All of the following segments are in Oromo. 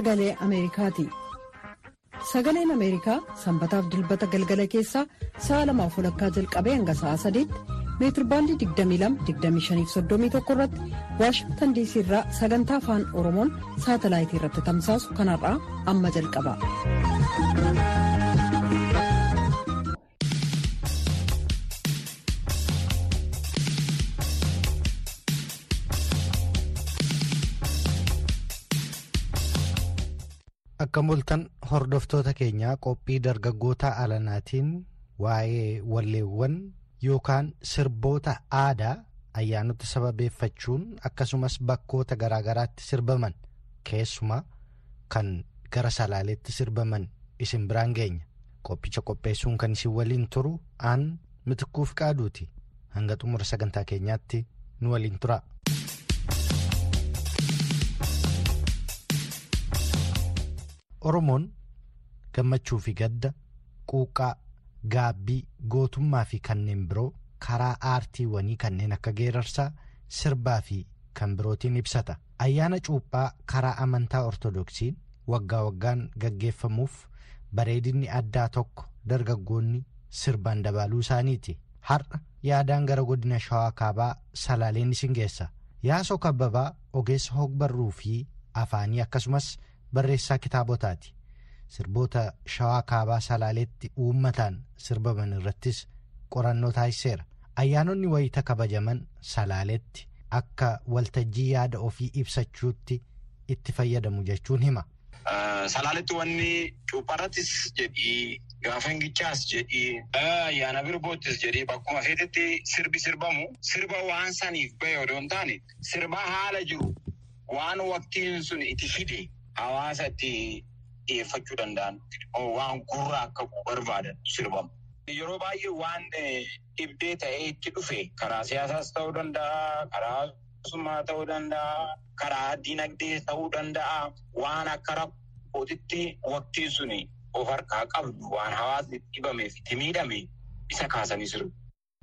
sagalee Ameerikaati. Sagaleen Ameerikaa sanbataaf dilbata galgala keessaa sa'a lamaaf walakkaa jalqabee hanga sa'a sadiitti meetirbaandii 22-25-31 irratti waashingtan diisii irraa sagantaa afaan oromoon saatalaayitii irratti tamsaasu kanarraa amma jalqaba. Akka mul'atan hordoftoota keenyaa qophii dargaggoota alanaatiin waa'ee walleewwan yookaan sirboota aadaa ayyaanota sababeeffachuun akkasumas bakkoota garaagaraatti sirbaman keessumaa kan gara salaaleetti sirbaman isin biraan geenya qophicha qopheessuun kan isin waliin turu aan mitikkuuf qaaduuti hanga xumura sagantaa keenyaatti nu waliin tura. Oromoon gammachuu fi gadda quuqqaa gaabbii gootummaa fi kanneen biroo karaa aartiiwwanii kanneen akka geerarsaa sirbaa fi kan birootiin ibsata ayyaana cuuphaa karaa amantaa ortodoksiin waggaa waggaan gaggeeffamuuf bareedinni addaa tokko dargaggoonni sirbaan dabaluu isaaniiti har'a yaadaan gara godina shawaa kaabaa salaaleen isin geessa yaasoo kabbabaa ogeessa hogbarruu fi afaanii akkasumas. Barreessaa kitaabotaati sirboota shawaa kaabaa salaaleetti uummataan sirbaman irrattis qorannoo taasiseera ayyaanonni wayita kabajaman salaaleetti akka waltajjii yaada ofii ibsachuutti itti fayyadamu jechuun hima. Salaaletti wanni cuupharrattis jedhii gaafa hingichaas jedhii ayyaana birboottis jedhii bakkuma feetetti sirbi sirbamu sirba waan saniif bahe odoo hin taane sirba haala jiru waan waqtiin sun itti fide. Hawaasa itti dhiyeeffachuu danda'an waan gurra akka barbaadan sirbamu. Yeroo baay'ee waan dhibdee ta'ee itti dhufe karaa siyaasaas ta'uu danda'a, karaa hawaasummaa ta'uu danda'a, karaa dinagdee ta'uu danda'a. Waan akka rakkootitti waqtiin suni of harkaa qabdu waan hawaasni dhibameef itti miidhame isa kaasanii sirbu.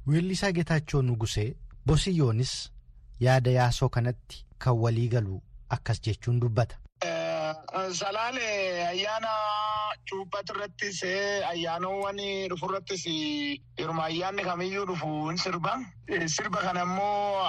Weellisaa Geetaachoo Nugusee Bosiyyoonis yaada yaasoo kanatti kan walii galu akkas jechuun dubbata. Salaale ayyaana cuuphatu irrattis ayyaanowwan dhufu irrattis yeruma ayyaanni kamiyyuu dhufu hin sirba. Sirba kana immoo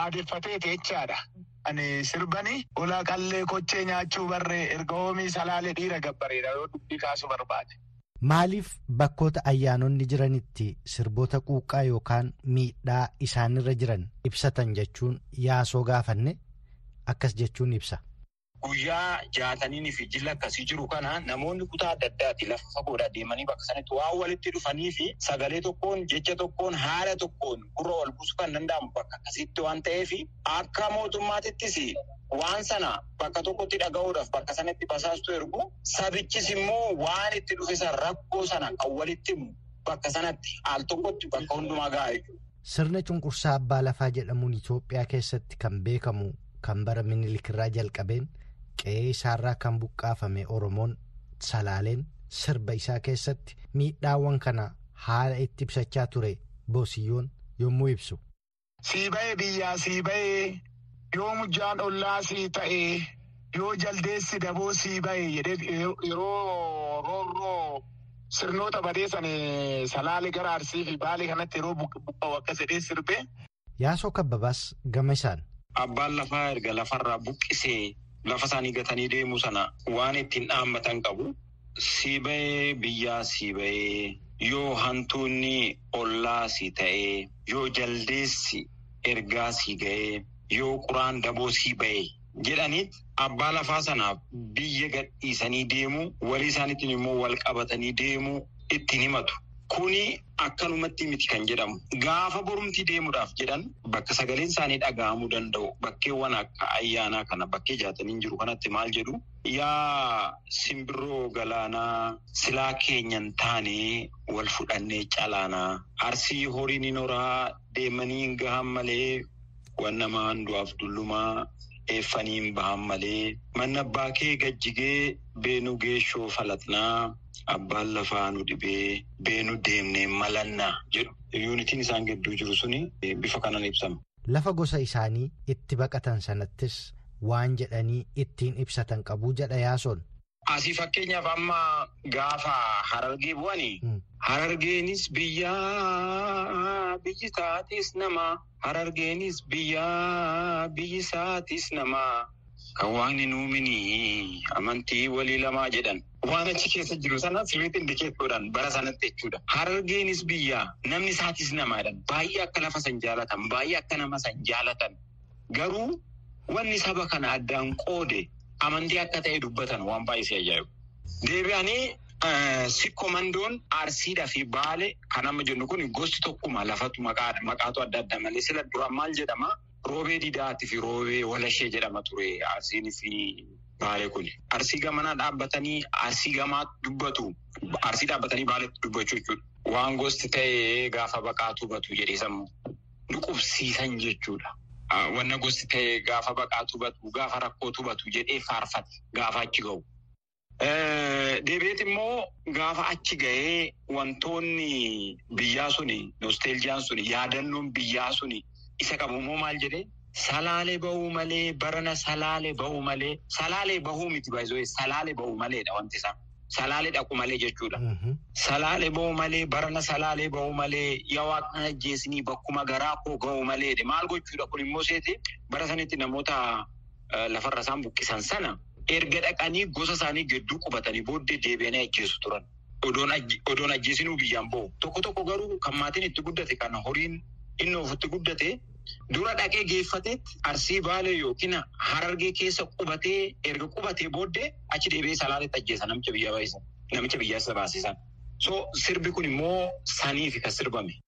aadeffateeti jechaadha. Ani sirbani ulaa qallee kochee nyaachuu barree erga oomii salaale dhiira gabbareedha yoo dubbii kaasuu barbaade. Maaliif bakkoota ayyaanonni jiranitti sirboota quuqqaa yookaan miidhaa isaanirra jiran ibsatan jechuun yaasoo gaafanne akkas jechuun ibsa. Guyyaa jaatanii fi jilla akkasii jiru kana namoonni kutaa adda addaati lafa fagoodhaa deemanii bakka sanatti waan walitti dhufanii fi sagalee tokkoon jecha tokkoon haala tokkoon gurra ol buusuu kan danda'amu bakka akkasitti waan ta'eef akka mootummaatittis waan sana bakka tokkotti dhaga'uudhaaf bakka sanatti basaastu ergu sabichis immoo waan itti dhufe san rakkoo sana kan walitti himu bakka sanatti al tokkotti bakka hundumaa ga'a. Sirna cunqursaa abbaa lafaa jedhamuun Itoophiyaa keessatti kan beekamu kan bara minilikirraa jalqabeen. Qe'ee isaarraa kan buqqaafame oromoon salaaleen sirba isaa keessatti miidhaawwan kana haala itti ibsachaa ture boosiyyoon yommuu ibsu. Sii ba'ee biyyaa sii ba'ee yoo mujjaan ollaa sii ta'ee yoo jaldeessi daboo sii ba'ee jedhee yeroo roorroo sirnoota badeessan salaalee gara arsii fi baalee kanatti yeroo buqqa'u akkas jedhee sirbee. Yaasoo kabbabaas gama isaan. Abbaan lafaa erga lafarraa buqqisee. Lafa isaanii gatanii deemuu sana waan ittiin dhaammatan qabu. Sii ba'ee biyyaa sii ba'ee yoo hantuunni ollaa sii ta'ee yoo jaldeessi ergaa sii ga'ee yoo quraan daboo sii ba'ee jedhanii abbaa lafaa sanaaf biyya gadhiisanii deemuu walii isaaniitiin immoo wal qabatanii deemuu ittiin himatu. Kuni akkanumatti miti kan jedhamu. Gaafa borumtii deemuudhaaf jedhan bakka sagaleen isaanii dhaga'amuu danda'u. Bakkeewwan akka ayyaanaa kana bakkee jaatanii jiru kanatti maal jedhu. Yaa simbirroo galaanaa silaa keenyan taanee wal fudhannee calaanaa. Arsii horiin hin horaa deemanii hin gahan malee waan namaan du'aaf dullumaa eeffanii hin bahan malee. Manni abbaa kee gajjigee beenuu geeshoo falatnaa. Abbaan lafaa nu dhibee beenu deemnee malannaa jedhu. Yuunitiin isaan gidduu jiru suni bifa kanaan ibsama. Lafa gosa isaanii itti baqatan sanattis waan jedhanii ittiin ibsatan qabuu jedha yaasoon. Asii fakkeenyaaf amma gaafa harargee bu'anii harargeenis biyyaa biyyi isaatis nama harargeenis biyyaa biyyi isaatis nama kan waaqni nuumini amantii walii lamaa jedhan. Waan achi keessa jiru sana sirriitti indikeet godhan bara sanatti jechuudha. Harargeenis biyyaa namni isaatis namaadhaan baay'ee akka lafa san jaalatan baay'ee akka nama san jaalatan garuu wanni saba kana addaan qoode amantii akka ta'e dubbatan waan baay'ee ajaa'ibu. Deebi'anii sikkomandoon arsiidhaa fi baale kan amma jennu kun gosti tokkuma lafatu maqaatu adda adda malee sila duraan maal jedhama roobee didaati fi roobee walashee jedhama ture arsiin fi baale kun. Arsii gamanaa dhaabbatanii arsii gamaa dubbatu arsii dhaabbatanii baaletti dubbachuu jechuudha. Waan gosti ta'e gaafa baqaatu batu jedhee sammuu nu qubsiisan jechuudha. Wanna gosti ta'e gaafa baqaatu batu gaafa rakkootu batu jedhee faarfate gaafa achi ga'u. Deebi'eet immoo gaafa achi ga'ee wantoonni biyyaa suni nosteeljiyaan suni yaadannoon biyyaa suni isa qabu immoo maal jedhee salaalee bahuu malee barana salaalee bahuu malee salaalee bahuu miti baay'ee salaalee bahuu maleedha wanti isaa. Salaalee dhaqu malee jechuudha. Salaalee bahuu malee barana salaalee bahuu malee yaa waaqna ajjeesinii bakkuma garaa koo ga'uu maleedha. Maal gochuudha kun immoo seete bara sanitti namoota lafarra isaan buqqisan sana erga dhaqanii gosa isaanii gidduu qubatanii booddee deebi'anii ajjeesu turan. Odoon ajjeesinuu biyyaan bahu. Tokko tokko garuu kan maatiin itti guddate kan horiin inni ofitti guddate dura dhaqee geeffateetti arsii baalee yookiin harargee keessa qubatee erga qubatee booddee achi deebi'ee salaaletti ajjeesa namicha biyyaa baay'isan. Namicha biyyaa baasisan. So sirbi kun immoo saniifi kan sirbame.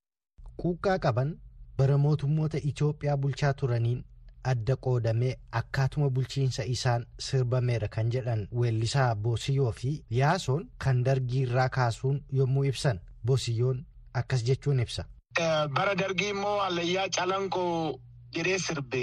Quuqqaa qaban bara mootummoota Itoophiyaa bulchaa turaniin adda qoodamee akkaatuma bulchiinsa isaan sirbameera kan jedhan weellisaa Boosiyyoo fi Yaasoon kan dargii irraa kaasuun yommuu ibsan Boosiyyoon akkas jechuun ibsa. Bara dargii immoo allayyaa calanqoo jedhee sirbe.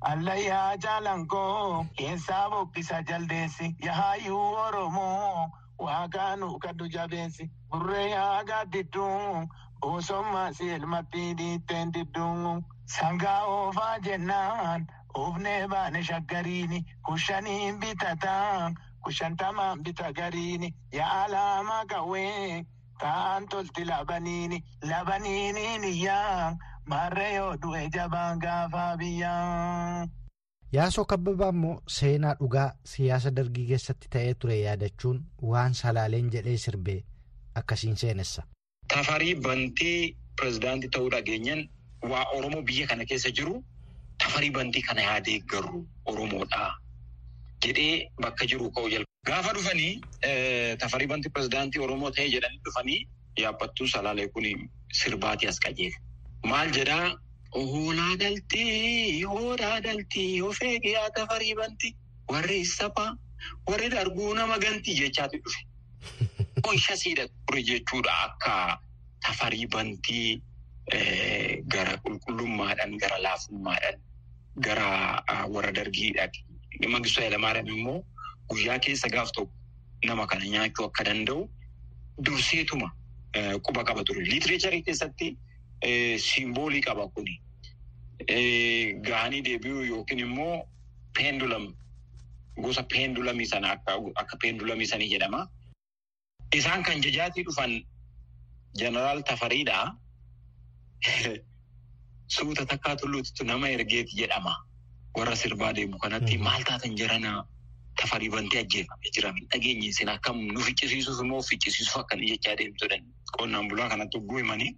Allayyaa calanqoo keessaa boqqisa jaldeessi yaayyuu Oromoo waaqaanu kaddu jabeessi burree yaa gaaddidduun boosommaa si elmatti dhiitteen didduun sangaa oofaa jennaan oofnee baane shaggariini kushaniin bitataan kushantamaan bita gariini yaa alaamaa qawwee kaan tolti labaniini labaniiniin iyyaa marree yoo du'e jabaan gaafaa biyyaa. Yaasoo kabbabaa immoo seenaa dhugaa siyaasa dargii keessatti ta'ee ture yaadachuun waan salaaleen jedhee sirbee akkasiin seenessa. Tafarii bantii pirezidaantii ta'uu dhageenyan waa Oromoo biyya kana keessa jiru tafarii bantii kana yaadee garuu Oromoodha jedhee bakka jiru ka'u jalqaba. Gaafa dhufanii tafarii bantii pirezidaantii Oromoo ta'ee jedhanii dhufanii yaabbattuu salaalee kun sirbaatii as qajeele. Maal jedhaa hoolaa daltii hoolaa daltii of eegiyaa tafarii bantii warri saphaa warri darguu nama gantii jechaati dhufe. Oisha siidha ture jechuudha akka tafarii bantii gara qulqullummaadhaan gara laafummaadhaan gara warra dargiidhaan. Mangistuu Hayilamaariyaam immoo guyyaa keessa gaaf tokko nama kana nyaachuu akka danda'u durseetuma quba qaba ture. Liitireecharii keessatti simboolii qaba kuni. Gaanii deebi'uu yookiin immoo peendulam gosa peendulamii sana akka peendulamii sanii jedhama. Isaan kan jajaatii dhufan jeneraal Tafariidha. Suuta takkaa tulluutu nama ergeeti jedhama. Warra sirbaa deemu kanatti maal taatan jiranaa tafarii bantee ajjeefamee jira. Dhageenyi isin akkam nu ficcisiisuuf immoo ficcisiisuuf akkanii jechaa deemtudha. Qonnaan bulaa kanatti hogguu himanii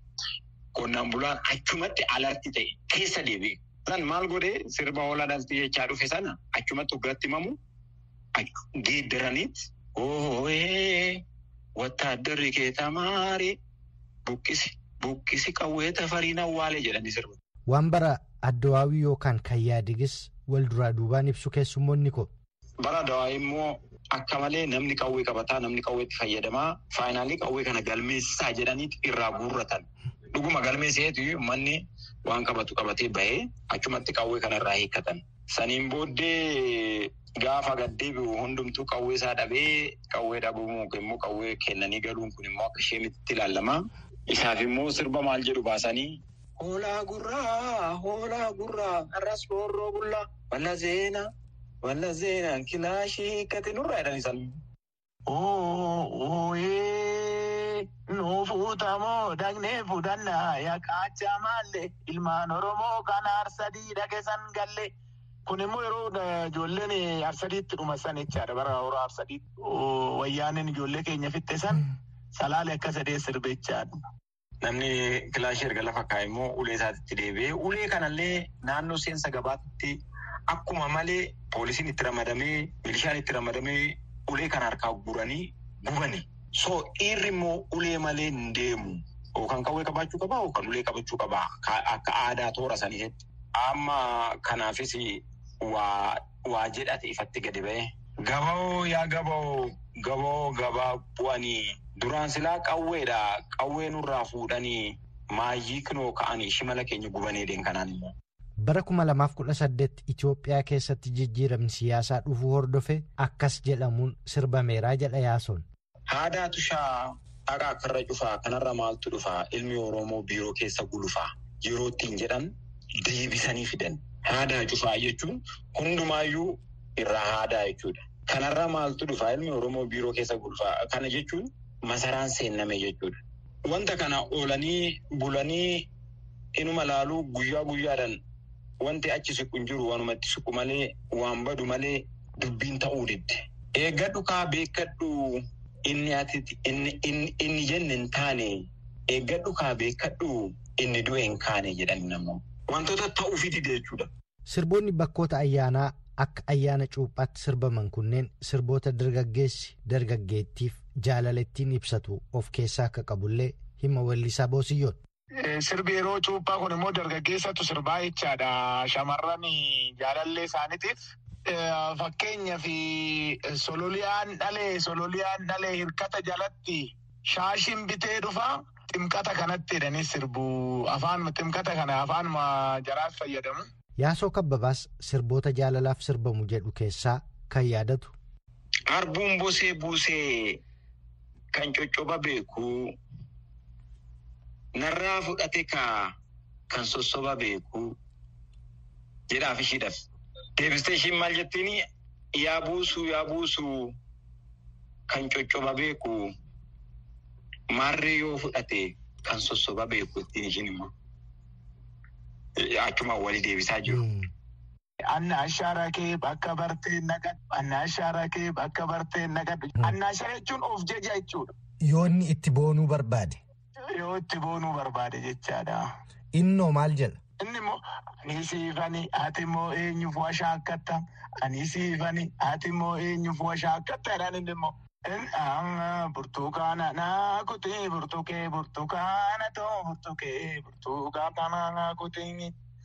qonnaan bulaan achumatti alarti ta'e keessa deebi'e. San maal godhee sirba hoolaa daltii jechaa dhufe sana achumatti hoggaatti himamu geeddaraniit ooyee wattaaddarri kee tamaaree buqqisi buqqisi qawwee tafariin awwaalee jedhanii sirba. Waan bara addawaawii yookaan kan yaadigis wal duraa duubaan ibsu keessummoonni ko. Bara addawaawii immoo akka malee namni qawwee qabataa namni qawweetti fayyadamaa faayinaalii qawwee kana galmeessisaa jedhaniiti irraa guurratan. Dhuguma galmeesseetu manni waan qabatu qabatee bahee achumatti qawwee kanarraa hiikkatan. Saniin booddee gaafa gaddeebi'u hundumtuu qawwee isaa dhabee qawwee dhabuu immoo qawwee kennanii galuun kun immoo akka ishee mititti ilaalama. Isaaf immoo sirba maal jedhu baasanii. Hoolaa gurraa hoolaa gurraa arras roorroo bullaa balla seenaa Walla seenaan kilaashii hiikkate nurraa jedhan isaan. Ooyee nu fuutamoo dhagnee fudhannaa yaqaachaa maallee ilmaan Oromoo kan aarsadii dhageessan galle. Kun immoo yeroo ijoolleen aarsadiitti dhumasan jechaadha bara horaa aarsadiitti. Wayyaanin ijoollee keenya fitte san salaalee akka sadee sirbe jechaadha. Namni kilaashii erga lafa kaa'e immoo ulee isaatti deebi'ee ulee kanallee naannoo seensa gabaatti akkuma malee poolisiin itti ramadamee milishaan itti ramadamee ulee kana harkaa guranii gubani. So dhiirri immoo ulee malee hin deemu. Yookaan qawwee qabaachuu qabaa yookaan ulee qabachuu qabaa akka aadaa toora saniitti. Amma kanaafis waa jedhate ifatti gadi ba'e. Gaboo yaa gaboo gaboo gabaa bu'anii duraan silaa qawweedha qawwee nurraa fuudhanii maayyii kinoo ka'anii shimala keenya gubanii deem kanaan immoo. Bara kuma lamaaf kudha saddeet Itoophiyaa keessatti jijjiiramni siyaasaa dhufuu hordofe akkas jedhamuun sirbameeraa jedha yaasoon. Haadaatu shaa dhagaa akkarra cufaa kanarra maaltu dhufaa ilmi Oromoo biiroo keessa gulufaa yeroo ittiin jedhan deebisanii fidan. Haadaa cufaa jechuun hundumaayyuu irraa haadaa jechuudha. Kanarra maaltu dhufaa ilmi Oromoo biiroo keessa gulufaa kana jechuun masaraan seenname jechuudha. Wanta kana oolanii bulanii inuma laaluu guyyaa guyyaadhaan wanti achi siqu hin jiru wanumatti siqu malee waan badu malee dubbiin ta'uu didde. Eeggadhu kaa beekkadhu inni ati inni jenne hin taane eeggadhu kaa beekkadhu inni du'e hin kaane jedhani namoo. Wantoota ta'uufi dide jechuudha. Sirboonni bakkoota ayyaanaa akka ayyaana cuuphaatti sirbaman kunneen sirboota dargaggeessi dargaggeettiif jaalalattiin ibsatu of keessaa akka qabullee hima weellisaa boosiyyoon. Sirbi yeroo cuuphaa kun immoo dargaggeessatu sirbaa jechaadha. Shamarran jaalallee isaaniitiif. Fakkeenyaaf sololiyaan dhalee sololiyaan dhalee hirkata jalatti shaashiin bitee dhufaa. Ximqata kanatti jedhanii sirbu afaan ximqata kana afaan jaraas fayyadamu. Yaasoo kabbabaas sirboota jaalalaaf sirbamu jedhu keessaa kan yaadatu. Harbuun bosee buusee kan coccoba beeku narraa fudhate kaa kan sossoba beeku jedhaaf ishiidhaaf. Deebistee ishiin maal jettiin yaa buusuu yaa buusuu kan coccoba beeku. Maarree yoo fudhate kan sossoba beeku ittiin ishiin immoo. Achuma walii deebisaa jiru. Anna ashaaraa kee bakka bartee naqadhu. Anna ashaaraa kee bakka bartee naqadhu. Anna ashaaraa jechuun of jaja jechuudha. Yoo inni itti boonuu barbaade. Yoo itti boonuu barbaade jechaadha. Innoo maal jedha? Inni immoo ani siifani ati immoo eenyuuf washaa akkatta. Ani siifani ati immoo eenyuuf washaa akkatta jedhaan inni immoo. Burtukaana naa kuti burtukee burtukaana too burtukee burtukaana naa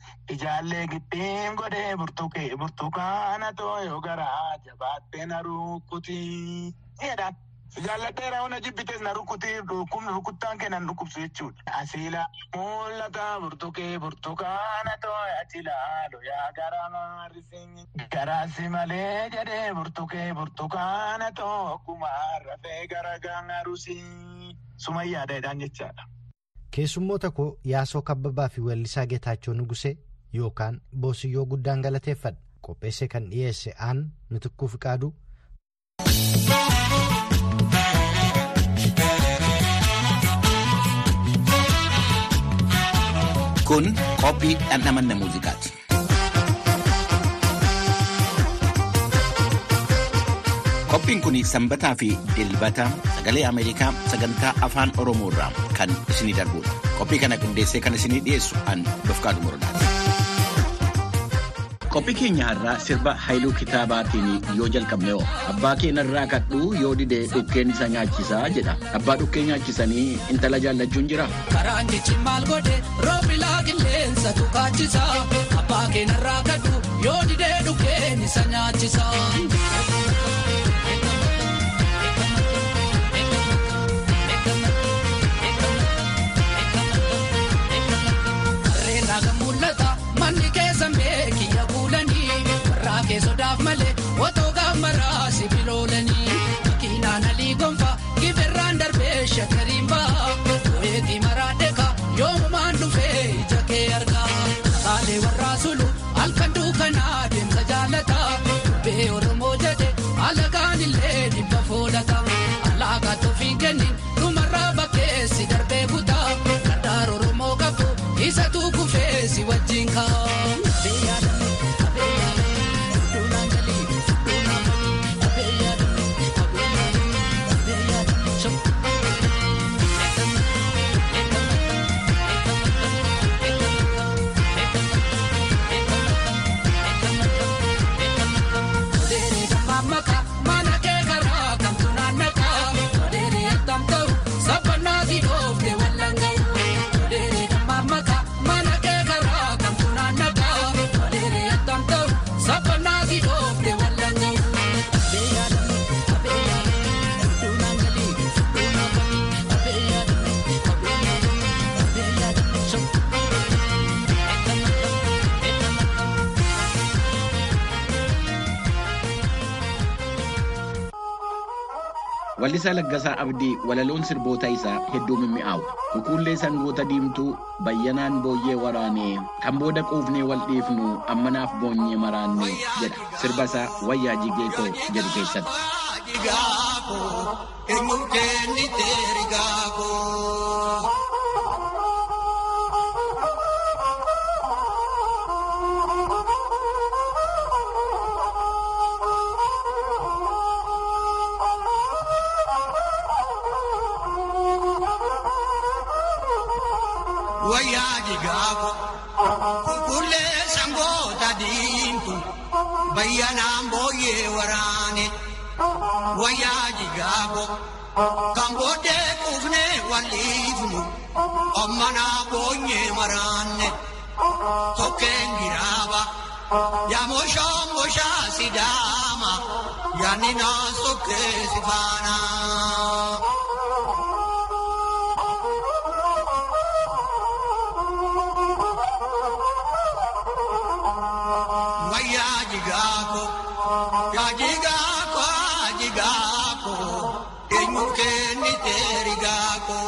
kuti ijaallee giddiin godhee burtukaana too yoo garaa jabaattee na rukkutii. Jaalladheera hona jibbites na rukkutii dhukkubni rukkuttaan kennan dhukkubsu jechuudha. Asiila mul'ata burtukee burtukaana too ati laalu yaa garaa maarisiin. Garaasi malee jedhee burtukee burtukaana too akkuma rafee gara gaangarusii. Suma yaadaadhaan jechaadha. Keessummoota koo Yaasoo Kabbabaa fi Weellisaa Geetaachoo Nugusee yookaan Boosiyyoo guddaan galateeffadha. Qopheessee kan dhiyeesse aan Mitikkuu Fiqaaduu. Kun qophii dhandhamanna muuziqaati. Qophiin kun sanbataa fi dilbata sagalee Ameerikaa sagantaa afaan Oromoo irraa kan isinii darbudha. Qophii kana qindeessee kan isinii dhiyeessu an Dofqaadu Morodaati. Qophii keenya har'aa sirba Haayiluu Kitaabaatiin yoo jalqabne hoo abbaa keenarraa kadhuu yoo didee dhukkeen isa nyaachisaa jedha. Abbaa dhukkee nyaachisanii intala jaallachuun jira. Karaan jechi maal godhe roobilaa qilleensa tukaachisa. Abbaa keenarraa kadhuu yoo didee dhukkeen isa nyaachisa. Keessan beekiyya kuulanii warraa keessodaaf malee otoo gaammaraa sibiloolanii makiinaan alii gonfa giberraan darbee shakkariin ba'a weetii maraadheeka yoomumaan dhufee ija kee argaa kaalee warraa sulu halkan duukanaa deemsa jaallata dhibba foolata allaaqa toofiin kennin dhumarraa bakkeessi darbee kutaa gaddaar oromoo qabu isa tuukufeessi wajjin kaa. Wallisaa Laggasaa Abdii walaloon sirboota isaa hedduu mimmi'aawu. Kukuullee sangoota diimtuu bayyanaan booyyee waraanee kan booda quufnee wal dhiifnu ammanaaf boonyee maraanne jedha sirba isaa wayyaa jigee koo jedhu keessatti. Diimtu bayyanaan booyyee waraane wayyaa jigaako kan booddee quufnee wal'iifnu ommanaa boonyee maraanne tokkeen giraaba yaa mooshaa mooshaa sidaama yaanni naa sokkee si faanaa. wayyaa jigaako yaa jigaako jigaako eenyu kennite rigaako.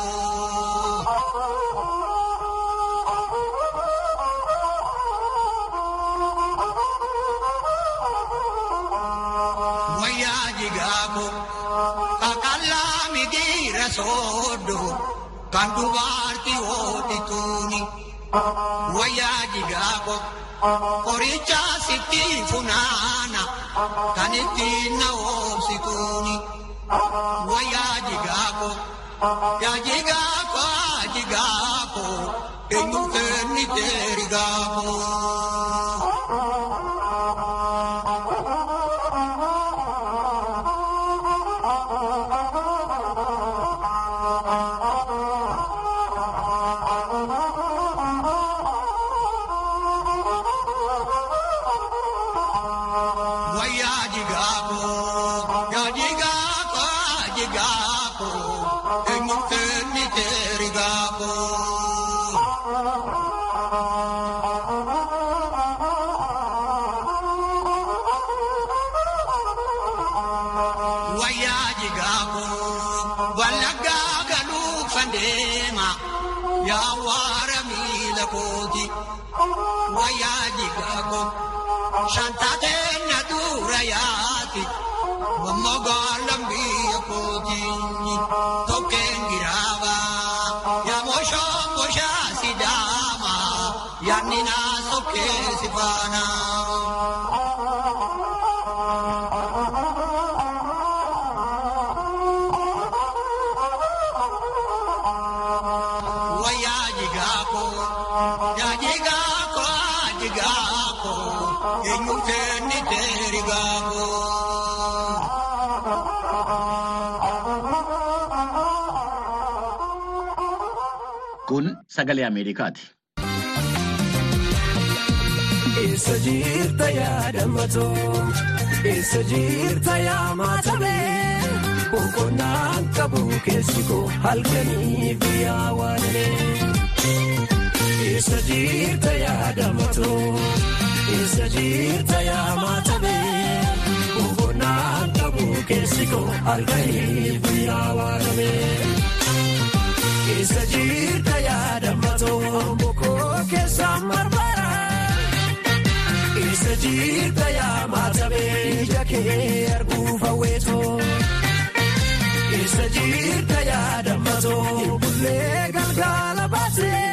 wayyaa jigaako kakallaa migiira sooddo kan dubartii hootituuni wayyaa jigaako. Qoricha sitti funaana kan ittiin na oobsituuni wayyaa jigaako yaa jigaako jigaako eenyu kennite rigaako. Wallaggaa galuu fandeema yaa waara miila kooti wayyaa jigaako. shantateen na dura yaati wammogoolon biyya kootiin tokkeen giraaba yaa moshoo moshaa sidaama yaanni naa sokkee si faana. Sagalee Ameerikaati. Eessa jirta yaadamatoo? Eessa jirta yaamatamee? Boqonnaan qabu keessi koo halkanii fi awwaalee. Eessa jirta yaadamatoo? Eessa jirta yaamatamee? Boqonnaan qabu keessi koo halkanii fi awwaalee. Eessa jirta yaadamatoo? Boqoo keessaa marmara. Eessa jirta yaa maatamee ija kee arguuf hawweetoo jirta yaadamatoo bullee galgala baasee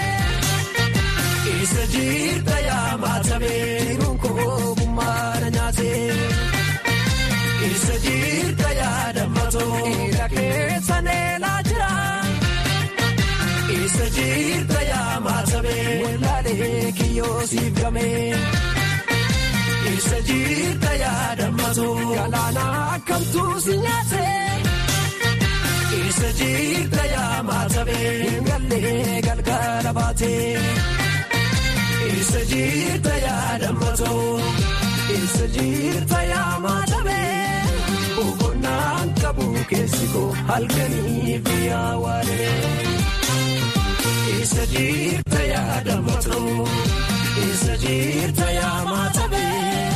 walaalee kiyyoo siif gamee. isa jirta yaadamatoo galaana akkamtuu si nyaate isa jirta yaamatamee gallee galgala baatee isa jirta yaadamatoo isa jirta yaamatamee boqonnaan qabu keessi koo halkanii fi awwaalee isa jirta yaadamatoo isa jirta yaamatamee.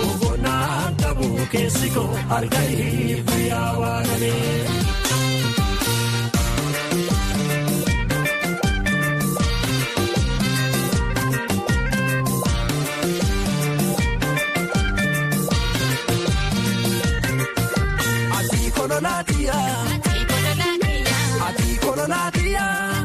Boqonnaan qabu keessi koo fi awwaalee. Ati kololaatiyaa. Ati kololaatiyaa. Shakkee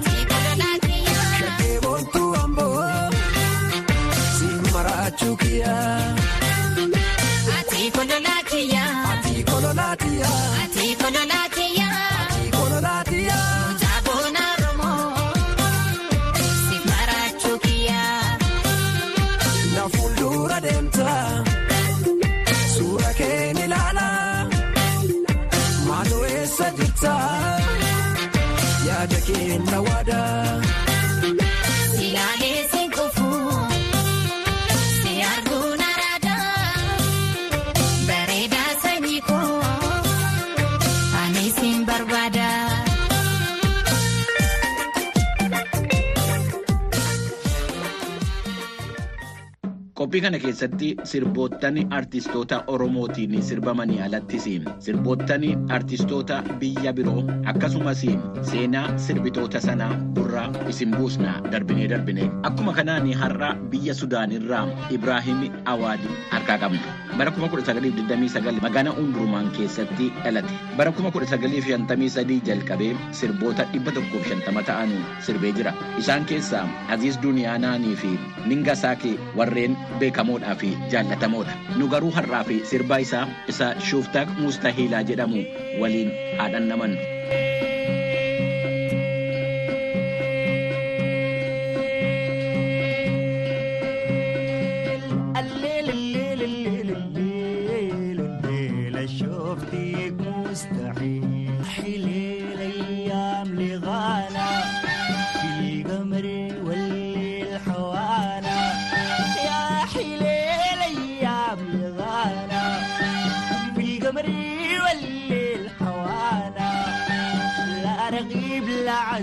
kana keessatti sirboottan artistoota Oromootiin sirbamanii alattis sirboottan artistoota biyya biroo akkasumas seenaa sirbitoota sanaa gurraa isin buusna darbinee darbinee akkuma kanaan har'a biyya Sudaanirraa Ibraahim Awaadi harkaa qabna. Bara 1929 magaalaa Umdurmaan keessatti dhalate. Bara 1953 jalqabee sirboota 150 ta'an sirbee jira. Isaan keessaa Aziz Duniyaanaanii fi. Ninga Saakee warreen beekamoodhaa fi. Jaallatamoodha. Nu garuu har'aa fi. Sirba isaa isa Shuftaaq Mustahiilaa jedhamu waliin haadhan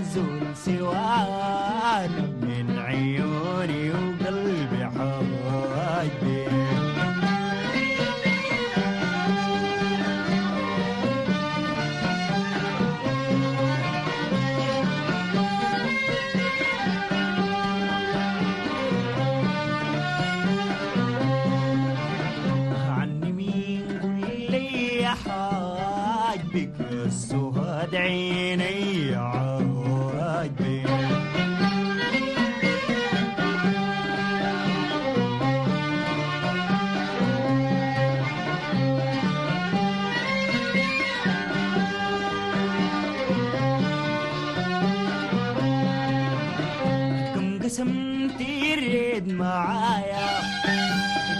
لا عزول سوانا منايا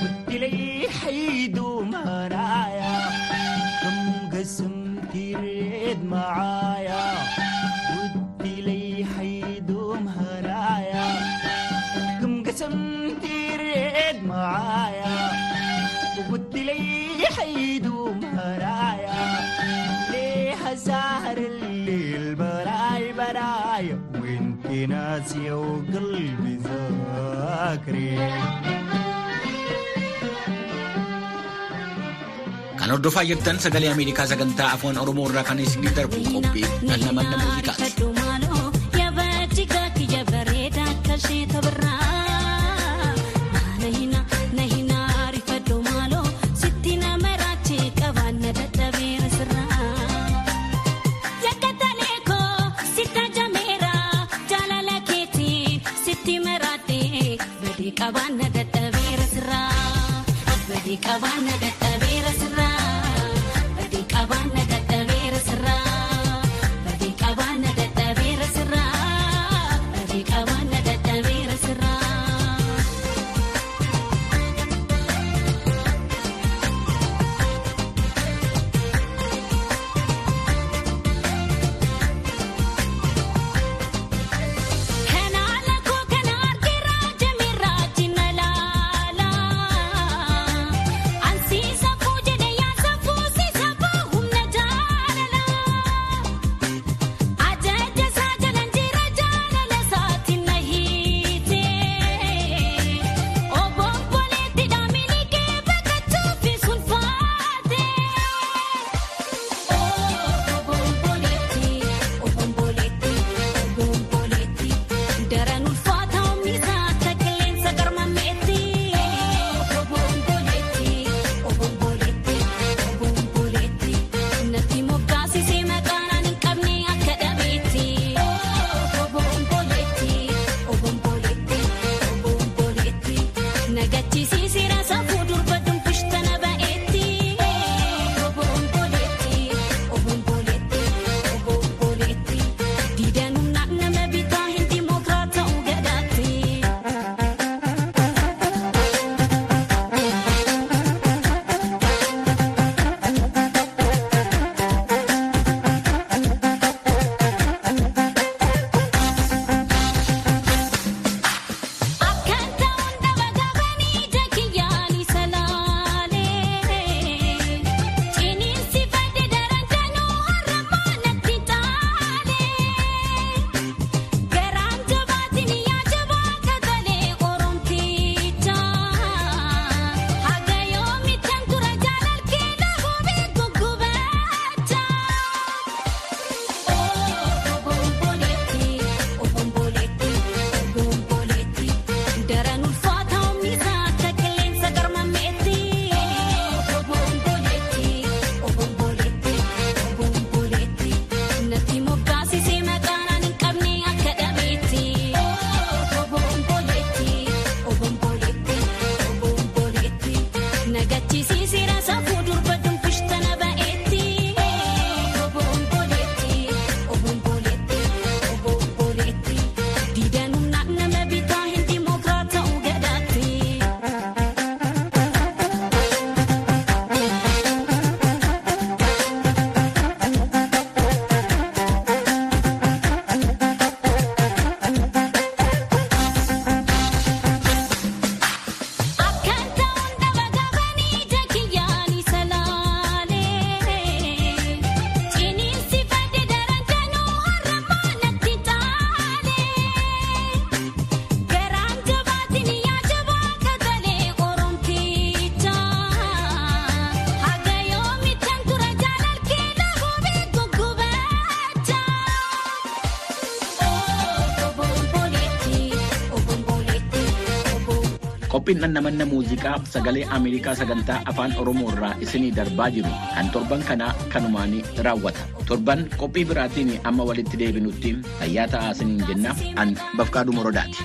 قلت لي حيدوا منايا كم قسمت ريد معايا قلت لي حيدوا منايا كم قسمت ريد معايا قلت لي حيدوا منايا ليه سهر الليل براي براي وانت ناسيه وقلبي Kan hordofaa jirtan sagalee Ameerikaa sagantaa afaan Oromoo irraa kan isinii darbu qophii dhandhamanna muuziqaati. qaban na dadhabee irra sirraa. Abbadii qaban na dadhabee. Qophiin dhandhamanna muuziqaa sagalee Ameerikaa sagantaa afaan Oromoo irraa isinii darbaa jiru kan torban kanaa kanumaanii raawwata. Torban qophii biraatiin amma walitti deebinutti fayyaa ta'aa isiniin jenna an bafqaaduu morodaati.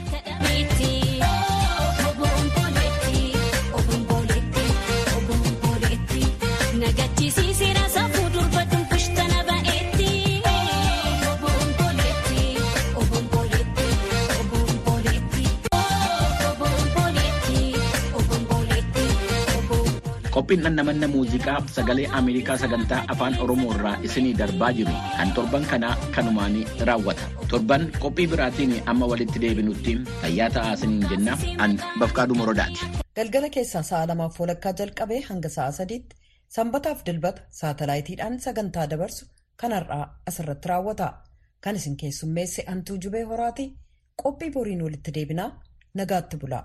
Qophiin dhandhamanna muuziqaa sagalee Ameerikaa sagantaa afaan Oromoo irraa isinii darbaa jiru kan torban kanaa kanumaanii raawwata. Torban qophii biraatiin amma walitti deebinutti fayyaa ta'aa isiniin jenna an bafqaadhu morodaati. Galgala keessaa sa'a lamaaf walakkaa jalqabee hanga sa'a sadiitti sanbataaf dilbata saatalaayitiidhaan sagantaa dabarsu kan har'aa asirratti raawwata. Kan isin keessummeesse hantuu jubee horaati qophii boriin walitti deebinaa nagaatti bulaa.